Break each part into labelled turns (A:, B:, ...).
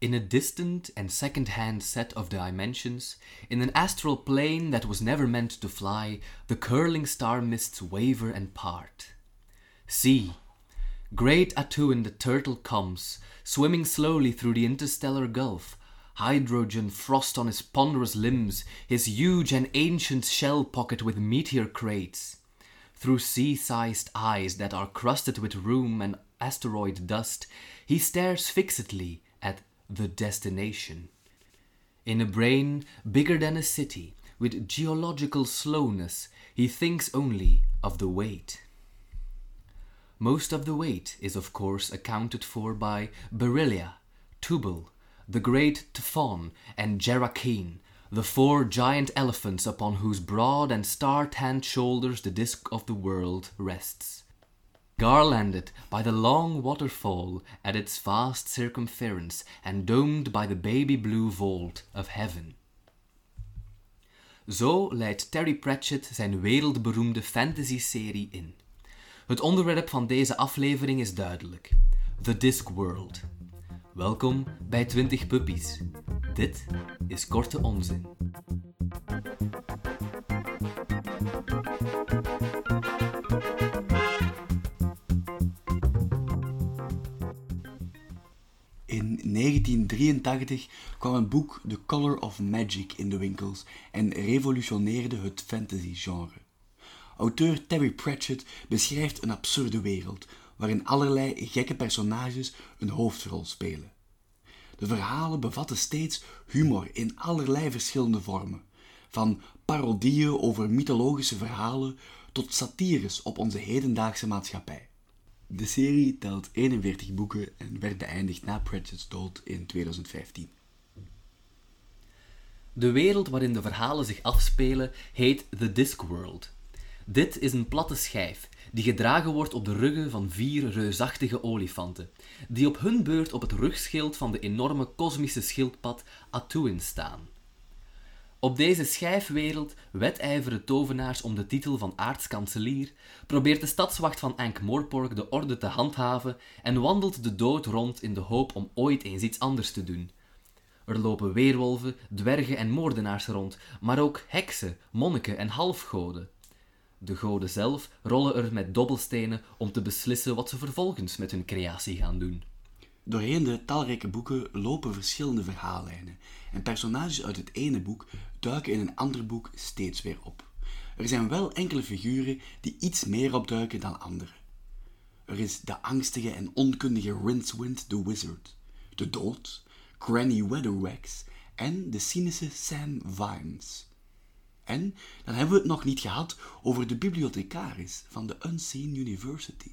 A: In a distant and second hand set of dimensions, in an astral plane that was never meant to fly, the curling star mists waver and part. See, great Atuin the turtle comes, swimming slowly through the interstellar gulf, hydrogen frost on his ponderous limbs, his huge and ancient shell pocket with meteor crates. Through sea sized eyes that are crusted with rheum and asteroid dust, he stares fixedly the destination. In a brain bigger than a city, with geological slowness, he thinks only of the weight. Most of the weight is, of course, accounted for by Beryllia, Tubal, the great Typhon, and Jerakeen, the four giant elephants upon whose broad and star tanned shoulders the disk of the world rests. Garlanded by the long waterfall at its vast circumference and domed by the baby blue vault of heaven. Zo leidt Terry Pratchett zijn wereldberoemde fantasy-serie in. Het onderwerp van deze aflevering is duidelijk: The Discworld. Welkom bij 20 Puppies. Dit is Korte Onzin.
B: 1983 kwam het boek The Color of Magic in de winkels en revolutioneerde het fantasy-genre. Auteur Terry Pratchett beschrijft een absurde wereld waarin allerlei gekke personages een hoofdrol spelen. De verhalen bevatten steeds humor in allerlei verschillende vormen, van parodieën over mythologische verhalen tot satires op onze hedendaagse maatschappij. De serie telt 41 boeken en werd beëindigd na Pratchett's dood in 2015.
A: De wereld waarin de verhalen zich afspelen heet The Discworld. Dit is een platte schijf die gedragen wordt op de ruggen van vier reusachtige olifanten, die op hun beurt op het rugschild van de enorme kosmische schildpad Atuin staan. Op deze schijfwereld wedijveren tovenaars om de titel van aartskanselier, probeert de stadswacht van Ankh-Morpork de orde te handhaven en wandelt de dood rond in de hoop om ooit eens iets anders te doen. Er lopen weerwolven, dwergen en moordenaars rond, maar ook heksen, monniken en halfgoden. De goden zelf rollen er met dobbelstenen om te beslissen wat ze vervolgens met hun creatie gaan doen.
B: Doorheen de talrijke boeken lopen verschillende verhaallijnen en personages uit het ene boek duiken in een ander boek steeds weer op. Er zijn wel enkele figuren die iets meer opduiken dan anderen. Er is de angstige en onkundige Rincewind the Wizard, de dood, Granny Weatherwax en de cynische Sam Vimes. En dan hebben we het nog niet gehad over de bibliothecaris van de Unseen University.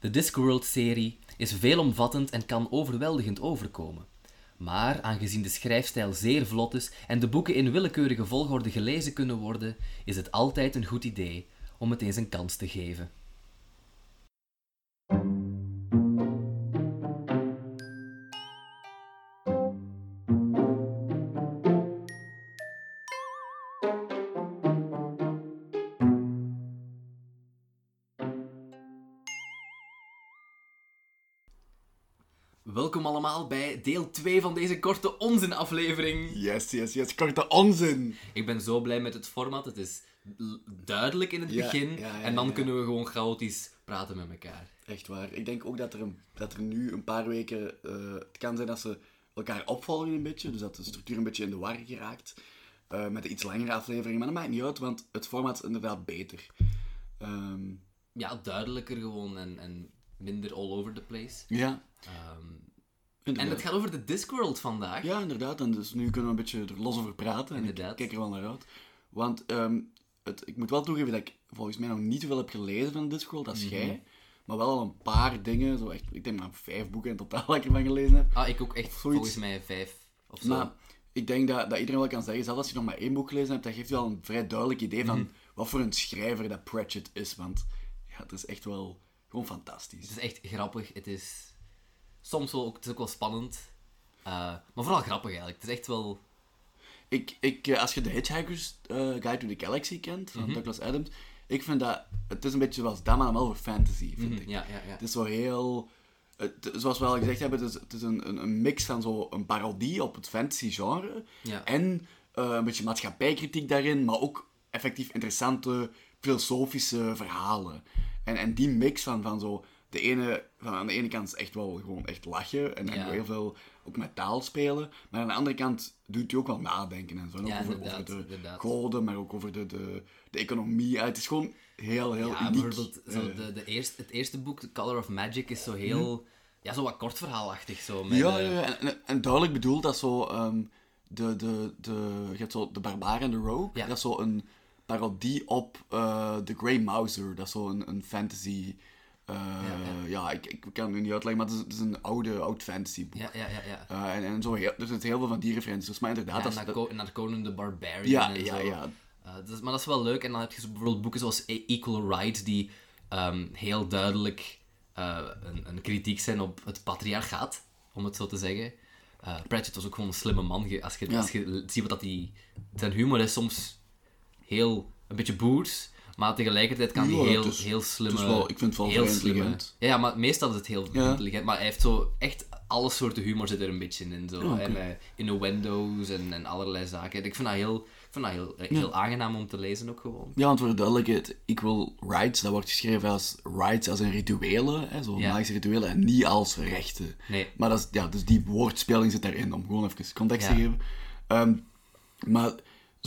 A: De Discworld-serie is veelomvattend en kan overweldigend overkomen. Maar aangezien de schrijfstijl zeer vlot is en de boeken in willekeurige volgorde gelezen kunnen worden, is het altijd een goed idee om het eens een kans te geven. Welkom allemaal bij deel 2 van deze korte onzin-aflevering.
B: Yes, yes, yes, korte onzin.
A: Ik ben zo blij met het format. Het is duidelijk in het
B: Ja,
A: begin.
B: ja, ja,
A: en dan kunnen we gewoon chaotisch praten met elkaar.
B: Echt waar. Ik denk ook dat er, een, dat er nu een paar weken... eh, het kan zijn dat ze elkaar opvolgen een beetje, dus dat de structuur een beetje in de war geraakt. eh, met een iets langere aflevering. Maar dat maakt niet uit, want het format is inderdaad beter. Ehm,
A: Ja, duidelijker gewoon en, en minder all over the place.
B: ja,
A: Ehm,
B: inderdaad.
A: en het gaat over de Discworld vandaag.
B: Ja, inderdaad. En dus nu kunnen we een beetje er los over praten. En
A: Inderdaad.
B: ik kijk er wel naar uit. Want ehm, het, ik moet wel toegeven dat ik volgens mij nog niet zoveel heb gelezen van Discworld als
A: Mhm.
B: jij. Maar wel al een paar dingen. Zo echt, ik denk maar vijf boeken in totaal dat ik ervan gelezen heb.
A: Ah, ik ook echt
B: Zoiets.
A: volgens mij vijf of zo.
B: Maar ik denk dat, dat iedereen wel kan zeggen, zelfs als je nog maar één boek gelezen hebt, dat geeft je wel een vrij duidelijk idee van
A: Mhm.
B: wat voor een schrijver dat Pratchett is. Want ja, het is echt wel gewoon fantastisch.
A: Het is echt grappig. Het is soms wel ook, het is ook wel spannend. Eh, maar vooral grappig eigenlijk. Het is echt wel...
B: Ik, ik, eh, als je de Hitchhiker's eh, Guide to the Galaxy kent,
A: Mhm.
B: van Douglas Adams, ik vind dat, het is een beetje zoals dat, maar dan wel voor fantasy, vind
A: Mhm,
B: ik.
A: ja, ja, ja.
B: Het is zo heel het, zoals we al gezegd hebben, het is, het is een, een, een mix van zo een parodie op het fantasy-genre.
A: Ja.
B: En een beetje maatschappijkritiek daarin, maar ook effectief interessante filosofische verhalen. En, en die mix van, van zo... De ene, van aan de ene kant is echt wel gewoon echt lachen en, heel veel ook met taal spelen. Maar aan de andere kant doet hij ook wel nadenken en zo. En ook
A: Ja,
B: over, over de
A: inderdaad.
B: goden, maar ook over de, de, de economie. Ja, het is gewoon heel, heel
A: Ja,
B: uniek.
A: bijvoorbeeld zo
B: Eh,
A: de, de eerste, het eerste boek, The Color of Magic, is zo heel... Ja, zo wat kort verhaalachtig zo. Met,
B: Mhm. ja,
A: eh,
B: ja, ja. En, en, en duidelijk bedoeld dat zo... ehm, de, de, de, je hebt zo de barbaar en de rogue.
A: Ja.
B: Dat is zo een parodie op eh The Grey Mouser. Dat is zo een, een fantasy... eh,
A: ja.
B: ja, ik, ik kan het niet uitleggen, maar het is, het is een oude, oud fantasy boek.
A: Ja, ja, ja. ja.
B: Eh, en, en zo heel, er zitten heel veel van die referenties. Maar inderdaad,
A: Ja,
B: dat dat-
A: naar Conan the Barbarian
B: ja,
A: en
B: ja,
A: zo.
B: ja.
A: Eh, dus, maar dat is wel leuk. En dan heb je bijvoorbeeld boeken zoals E- Equal Rights, die ehm, heel duidelijk een, een kritiek zijn op het patriarchaat, om het zo te zeggen. Pratchett was ook gewoon een slimme man. Als je, als je ziet wat dat die... Zijn humor is soms heel... Een beetje boers, maar tegelijkertijd kan hij
B: Ja,
A: heel,
B: is-
A: heel slimme...
B: wel- ik vind het wel
A: heel slimme-
B: intelligent.
A: Ja, maar meestal is het heel
B: Ja.
A: intelligent. Maar hij heeft zo echt alle soorten humor zit er een beetje in. Zo. En eh, innuendo's en, en allerlei zaken. Ik vind dat heel, ik vind dat heel, eh, heel aangenaam om te lezen ook gewoon.
B: Ja, want voor de duidelijkheid, equal rights, dat wordt geschreven als rights als een rituelen, hè, zo
A: Ja.
B: magische rituelen, en niet als rechten.
A: Nee.
B: Maar dat is, ja, dus die woordspeling zit daarin, om gewoon even context te geven. Ehm, maar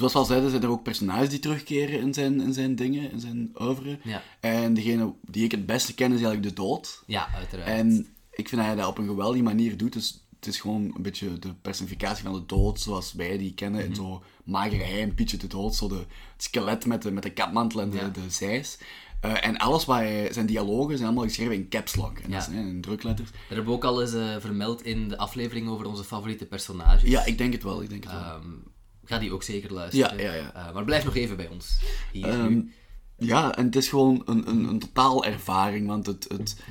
B: zoals we al zeiden, zijn er ook personages die terugkeren in zijn, in zijn dingen, in zijn oeuvre.
A: Ja.
B: En degene die ik het beste ken, is eigenlijk de dood.
A: Ja, uiteraard.
B: En ik vind dat hij dat op een geweldige manier doet. Dus het is gewoon een beetje de personificatie van de dood, zoals wij die kennen.
A: Mhm.
B: En zo magere hij en Pietje de dood, zo de, het skelet met de, met de kapmantel en de,
A: Ja.
B: de zeis. Eh, en alles wat hij, zijn dialogen zijn allemaal geschreven in caps lock. En dat is, hè, in drukletters.
A: Dat hebben we ook al eens eh, vermeld in de aflevering over onze favoriete personages.
B: Ja, ik denk het wel. Ik denk het wel.
A: Ehm, ga die ook zeker luisteren.
B: Ja, ja, ja.
A: Eh, maar blijf nog even bij ons. Hier
B: Ehm, ja, en het is gewoon een, een, een totaal ervaring. Want het, het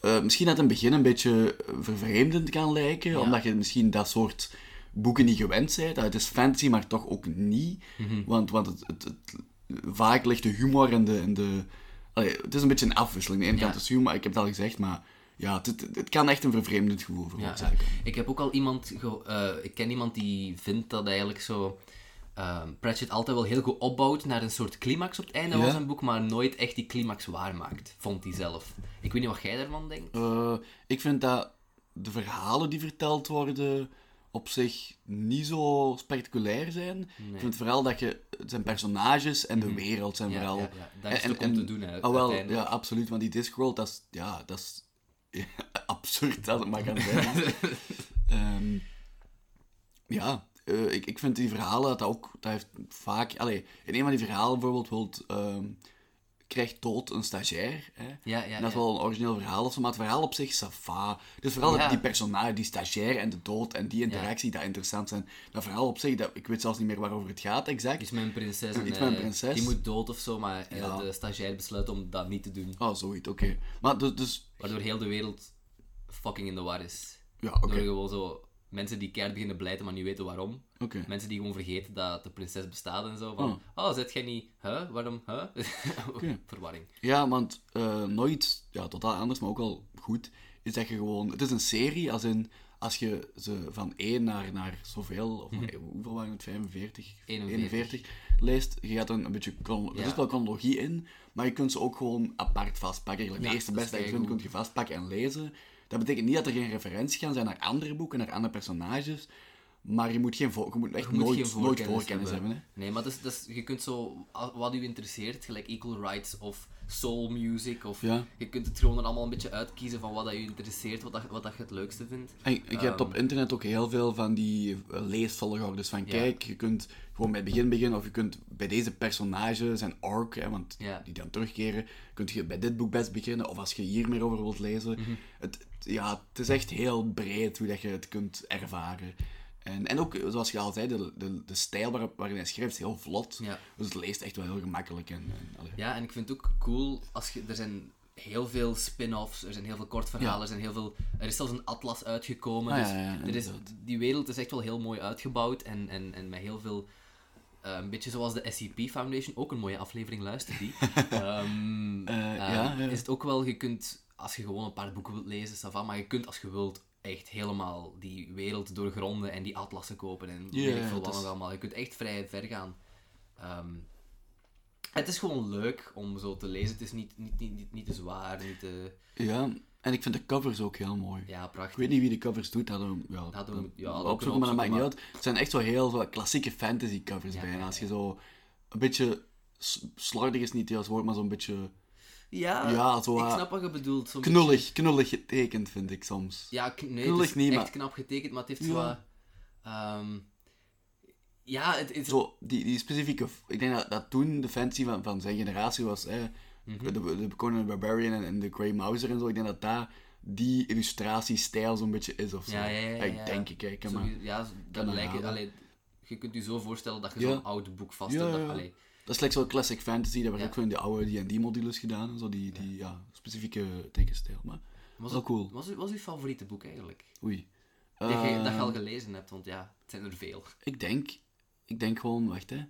B: eh, misschien aan het begin een beetje vervreemdend kan lijken, omdat je misschien dat soort boeken niet gewend bent. Het is fantasy, maar toch ook niet.
A: Mhm.
B: Want, want het, het, het- vaak ligt de humor en de... En de allee, het is een beetje een afwisseling. De ene
A: Ja.
B: kant is humor, ik heb het al gezegd, maar ja, het, het, kan echt een vervreemdend gevoel
A: Ja,
B: veroorzaken.
A: ik heb ook al iemand, eh, ik ken iemand die vindt dat eigenlijk zo ehm, Pratchett altijd wel heel goed opbouwt naar een soort climax op het einde van zijn boek, maar nooit echt die climax waarmaakt, vond hij zelf. Ik weet niet wat jij daarvan denkt.
B: Eh, ik vind dat de verhalen die verteld worden op zich niet zo spectaculair zijn. Ik vind vooral dat je zijn personages en de wereld zijn
A: Mhm. Ja,
B: vooral.
A: ja, ja. Daar is ook om te doen, hè,
B: Oh, wel, ja, absoluut. Want die Discworld, dat is, ja, dat is absurd als het maar kan zijn. Ehm, ja, ik, ik vind die verhalen dat, dat ook, dat heeft vaak, allee, in een van die verhalen bijvoorbeeld, wilt, ehm, krijgt dood een stagiair. Hè?
A: Ja, ja,
B: dat is
A: ja.
B: wel een origineel verhaal of zo, maar het verhaal op zich, safa. Dus vooral
A: Ja.
B: die personage, die stagiair en de dood en die interactie, dat interessant zijn. Dat verhaal op zich, dat, ik weet zelfs niet meer waarover het gaat, exact.
A: Iets met een prinses en
B: Iets met een
A: eh,
B: prinses.
A: die moet dood of zo, maar eh,
B: Ja.
A: de stagiair besluit om dat niet te doen.
B: Oh, zoiets, oké. Maar dus, dus
A: Waardoor heel de wereld fucking in de war is.
B: ja, oké.
A: Door gewoon zo mensen die keihard beginnen blijten, maar niet weten waarom. Mensen die gewoon vergeten dat de prinses bestaat en zo. Van, oh, zet jij niet? Huh? Waarom? Huh? Verwarring.
B: Ja, want eh, nooit, ja, totaal anders, maar ook wel goed, is dat je gewoon... Het is een serie, als in... Als je ze van 1 naar, naar zoveel, of nee, hoeveel waren het? 45?
A: 41.
B: leest, je gaat een, een beetje... Er
A: Ja.
B: zit wel chronologie in, maar je kunt ze ook gewoon apart vastpakken.
A: Ja,
B: de eerste beste dat je vindt, kun je vastpakken en lezen. Dat betekent niet dat er geen referenties gaan zijn naar andere boeken, naar andere personages, maar je moet, geen je moet echt
A: Je moet
B: nooit,
A: geen
B: nooit
A: voorkennis
B: voorkennis hebben. hè.
A: Nee, maar dus, dus, je kunt zo, wat u interesseert, gelijk Equal Rights of soul music, of
B: Ja.
A: je kunt het gewoon er allemaal een beetje uitkiezen van wat dat je interesseert, wat, dat, wat dat je het leukste vindt.
B: En je hebt op internet ook heel veel van die eh, leesvolgordes van kijk, je kunt gewoon bij het begin beginnen of je kunt bij deze personage, zijn arc, hè, want
A: Ja.
B: die dan terugkeren, kunt je bij dit boek best beginnen of als je hier meer over wilt lezen.
A: Mhm.
B: het, het- ja, het is echt heel breed hoe dat je het kunt ervaren. En, en ook, zoals je al zei, de, de, de stijl waarop, waarin hij schrijft is heel vlot.
A: Ja.
B: Dus het leest echt wel heel gemakkelijk. En.
A: Ja, en ik vind het ook cool als je. Er zijn heel veel spin-offs, er zijn heel veel kortverhalen,
B: Ja.
A: er, zijn heel veel, er is zelfs een atlas uitgekomen.
B: Ah,
A: dus
B: ja, ja,
A: er is, die wereld is echt wel heel mooi uitgebouwd en, en, en met heel veel. eh, een beetje zoals de SCP Foundation, ook een mooie aflevering, luister die. Ehm,
B: Eh,
A: eh. Is het ook wel, je kunt als je gewoon een paar boeken wilt lezen, ça va, maar je kunt als je wilt echt helemaal die wereld doorgronden en die atlassen kopen en
B: Ja,
A: weet ik
B: ja,
A: veel wat
B: is-
A: allemaal. Je kunt echt vrij ver gaan. Ehm, het is gewoon leuk om zo te lezen. Het is niet, niet, niet, niet, niet te zwaar, niet te...
B: Ja, en ik vind de covers ook heel mooi.
A: Ja, prachtig.
B: Ik weet niet wie de covers doet, hadden we, ja,
A: Hadden we ja, hadden
B: opzoeken, maar dat maakt niet uit. Het zijn echt zo heel zo klassieke fantasy covers
A: Ja,
B: bijna.
A: ja,
B: Als je zo een beetje slordig is niet het juiste woord, maar zo'n beetje
A: Ja,
B: Ja, zo,
A: ik snap wat je bedoelt. Zo'n
B: knullig, knullig getekend vind ik soms.
A: Ja, nee,
B: Knullig
A: het is
B: niet,
A: echt
B: maar-
A: knap getekend, maar het heeft
B: Ja.
A: zo... wat, ehm, ja, het is...
B: Zo, die, die specifieke... Ik denk dat, dat toen de fantasy van, van zijn generatie was... Hè,
A: Mhm.
B: de, de Conan the Barbarian en, en de Grey Mouser en zo. Ik denk dat daar die illustratiestijl zo'n beetje is of zo.
A: Ja, ja, ja, ja,
B: Ik
A: ja.
B: denk ik, hè.
A: Zo-
B: maar-
A: ja, dat lijkt... Allee, je kunt je zo voorstellen dat je
B: Ja.
A: zo'n oud boek vast
B: Ja,
A: hebt. Dat-
B: is like zo'n classic fantasy. Dat werd ook van in de oude D&D-modules gedaan. en Zo, die, die ja, specifieke tekenstijl. Maar
A: was,
B: wel cool.
A: was, uw- was uw favoriete boek eigenlijk?
B: Oei.
A: dat, je, dat je
B: Eh,
A: al gelezen hebt, want ja, het zijn er veel.
B: Ik denk... Ik denk gewoon... Wacht, hè.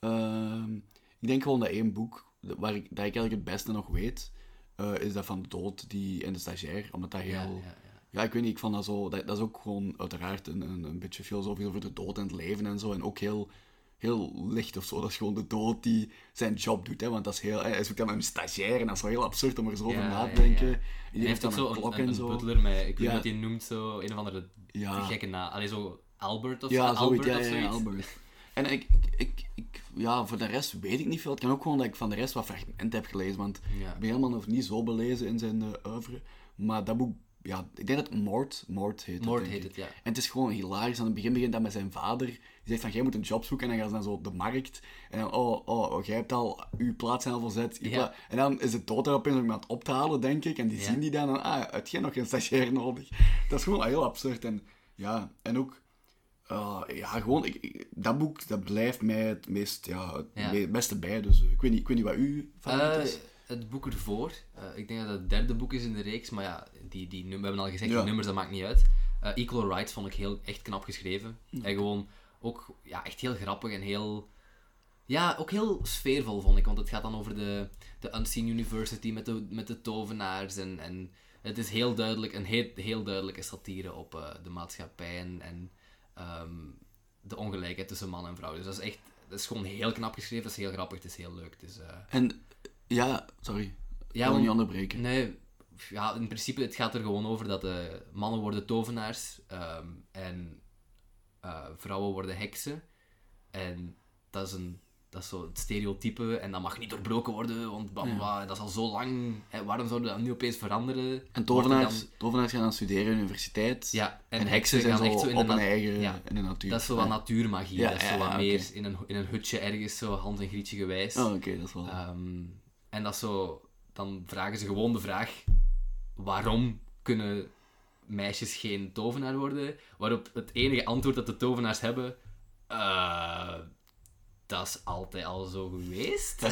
B: Ehm, ik denk gewoon dat één boek... Waar ik, dat ik eigenlijk het beste nog weet... eh, is dat van de dood die, en de stagiair. Omdat dat heel...
A: Ja,
B: Ja,
A: ja, ja.
B: ik weet niet. Ik vond dat zo... Dat, dat is ook gewoon uiteraard een, een, een beetje filosofisch over de dood en het leven en zo. En ook heel... Heel licht of zo. Dat is gewoon de dood die zijn job doet. Hè? Want dat is heel... Hij zoekt dan met een stagiair. En dat is wel heel absurd om er zo over na te denken.
A: ja.
B: Die
A: heeft ook
B: dan
A: zo
B: een
A: een,
B: klok
A: een,
B: en
A: een
B: zo.
A: butler met, ik weet niet wat hij noemt, zo een of andere gekke naam. Allee, zo Albert of zo. Albert
B: zoiets. Ja,
A: of.
B: Albert. En ik, ik, ik, ja, voor de rest weet ik niet veel. Het kan ook gewoon dat ik van de rest wat fragmenten heb gelezen. Want ik ben helemaal nog niet zo belezen in zijn uh, oeuvre. Maar dat boek, ja, ik denk dat het Moord, Moord heet.
A: Moord
B: denk
A: heet
B: ik.
A: het, ja.
B: En het is gewoon hilarisch. Aan het begin begint dat met zijn vader. Die zegt van, jij moet een job zoeken. En dan gaan ze naar zo de markt. En dan, oh, oh, oh jij hebt al, uw plaats al verzet.
A: Ja.
B: pla- En dan is het dood erop in om iemand op te halen, denk ik. En die
A: Ja.
B: zien die dan. En, ah, heb jij nog geen stagiair nodig? Dat is gewoon heel absurd. En ja, en ook... Uh, ja, gewoon, ik, ik- dat boek dat blijft mij het meest, ja, het
A: Ja.
B: beste bij. Dus eh, ik weet niet, ik weet niet wat u van
A: Eh,
B: is.
A: Het boek ervoor. eh, ik denk dat het het derde boek is in de reeks, maar ja, die, die, we hebben al gezegd,
B: Ja.
A: die nummers, dat maakt niet uit. Eh, Equal Rights vond ik heel, echt knap geschreven. En gewoon ook ja, echt heel grappig en heel... Ja, ook heel sfeervol vond ik, want het gaat dan over de, de Unseen University met de, met de tovenaars en... en het is heel duidelijk, een heel, heel duidelijke satire op eh, de maatschappij en, en ehm, de ongelijkheid tussen man en vrouw. Dus dat is echt, dat is gewoon heel knap geschreven, dat is heel grappig, het is heel leuk. Het is,
B: En ja, sorry, ik
A: ja,
B: wil
A: want-
B: niet onderbreken.
A: Nee, ja, in principe het gaat er gewoon over dat de mannen worden tovenaars ehm, en eh, vrouwen worden heksen. En dat is, een, dat is zo het stereotype en dat mag niet doorbroken worden, want bla, dat is al zo lang. Hè, waarom zouden we dat nu opeens veranderen?
B: En tovenaars,
A: dan-
B: tovenaars gaan dan studeren aan de universiteit.
A: Ja, en,
B: en
A: heksen
B: zijn
A: gaan echt zo in
B: op
A: de
B: eigen
A: ja.
B: in de natuur.
A: Dat is zo wat natuurmagie. Dat is zo wat meer in, een, in een hutje ergens, zo Hans en Grietje gewijs.
B: Oh, oké, dat is wel...
A: Ehm, en dat is zo, dan vragen ze gewoon de vraag: waarom kunnen meisjes geen tovenaar worden? Waarop het enige antwoord dat de tovenaars hebben: eh, dat is altijd al zo geweest.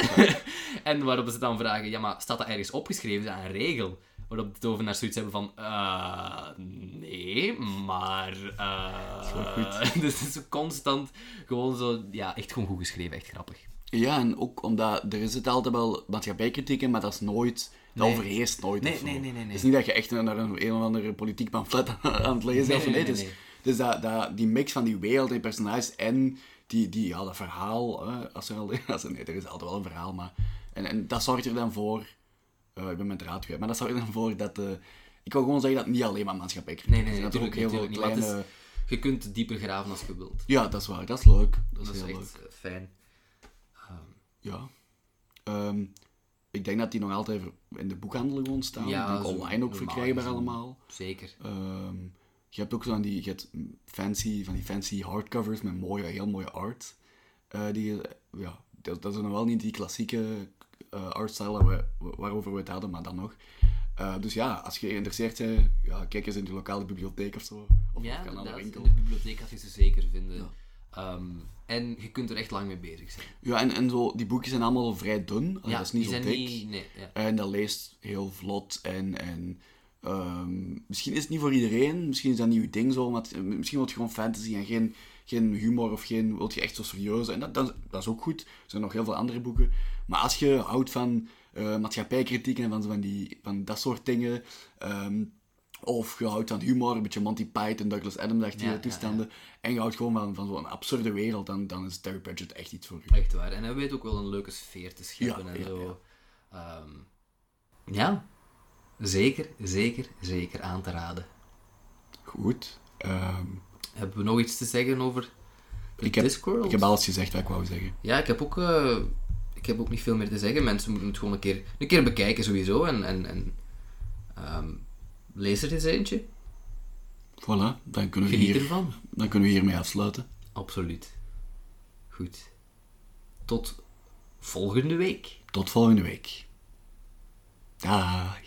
A: en waarop ze dan vragen: ja, maar staat dat ergens opgeschreven? Is dat een regel? Waarop de tovenaars zoiets hebben van: eh, nee, maar. eh,
B: wel goed.
A: dus het is constant gewoon zo, ja, echt gewoon goed geschreven, echt grappig.
B: Ja, en ook omdat er zit altijd wel maatschappijkritiek in, maar dat is nooit, dat
A: Nee.
B: overheerst nooit.
A: Nee, nee, nee, nee, nee.
B: Het is niet dat je echt naar een, een of andere politiek pamflet aan het lezen bent.
A: nee,
B: dus, dus dat, dat, die mix van die wereld en die personages en die, die, ja, dat verhaal, hè, als er al, als er, nee, er is altijd wel een verhaal, maar... En, en dat zorgt er dan voor... eh, ik ben mijn draad kwijt, maar dat zorgt er dan voor dat... eh, ik wil gewoon zeggen dat het niet alleen maar maatschappijkritiek
A: Nee, nee,
B: is.
A: nee,
B: dat er ook heel veel
A: het
B: kleine...
A: is- je kunt dieper graven als je wilt.
B: Ja, dat is waar. Dat is leuk. Dat is
A: Dat is
B: heel leuk.
A: echt eh, fijn.
B: Ja. Ehm, ik denk dat die nog altijd in de boekhandel gewoon staan.
A: Ja, zo
B: online ook verkrijgbaar allemaal.
A: Zeker.
B: Ehm, je hebt ook zo van die, je hebt fancy, van die fancy hardcovers met mooie, heel mooie art. Eh, die, ja, dat, dat is nog wel niet die klassieke eh artstyle waar waarover we het hadden, maar dan nog. Eh, dus ja, als je geïnteresseerd bent, ja, kijk eens in de lokale bibliotheek of zo. Of
A: Ja,
B: kan aan de winkel.
A: In de bibliotheek gaat je ze zeker vinden. Ehm, en je kunt er echt lang mee bezig zijn.
B: Ja, en, en zo, die boekjes zijn allemaal vrij dun.
A: Ja,
B: dat is niet
A: die
B: zo
A: zijn
B: dik.
A: niet... Nee, ja.
B: En dat leest heel vlot en... en ehm, misschien is het niet voor iedereen, misschien is dat niet uw ding zo, maar het- misschien wil je gewoon fantasy en geen, geen humor of geen, wil je echt zo serieus. En dat, dat, dat is ook goed. Er zijn nog heel veel andere boeken. Maar als je houdt van eh, maatschappijkritiek en van, van, die, van dat soort dingen. Ehm, of je houdt van humor, een beetje Monty Python, Douglas Adams-achtige
A: Ja, ja,
B: toestanden. En je houdt gewoon van, van zo'n absurde wereld, dan, dan is Terry Pratchett echt iets voor u.
A: Echt waar. En hij weet ook wel een leuke sfeer te scheppen en zo. Ehm, ja, zeker, zeker, zeker aan te raden.
B: Goed. Ehm,
A: Hebben we nog iets te zeggen over
B: ik, heb,
A: Discworld?
B: ik heb alles gezegd wat ik wou zeggen.
A: Ja, ik heb ook, eh, ik heb ook niet veel meer te zeggen. Mensen moeten het gewoon een keer, een keer bekijken sowieso. En, en, en ehm, lees er eens eentje.
B: Voilà, dan kunnen, we
A: Geniet
B: hier,
A: ervan.
B: dan kunnen we hiermee afsluiten.
A: Absoluut. Goed. Tot volgende week.
B: Tot volgende week. Dag.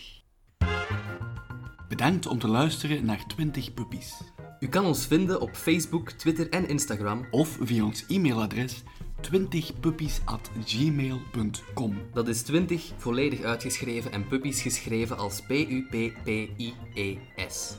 B: Bedankt om te luisteren naar 20 Puppies.
A: U kan ons vinden op Facebook, Twitter en Instagram.
B: Of via ons e-mailadres 20puppies.gmail.com.
A: Dat is 20 volledig uitgeschreven en puppies geschreven als P-U-P-P-I-E-S.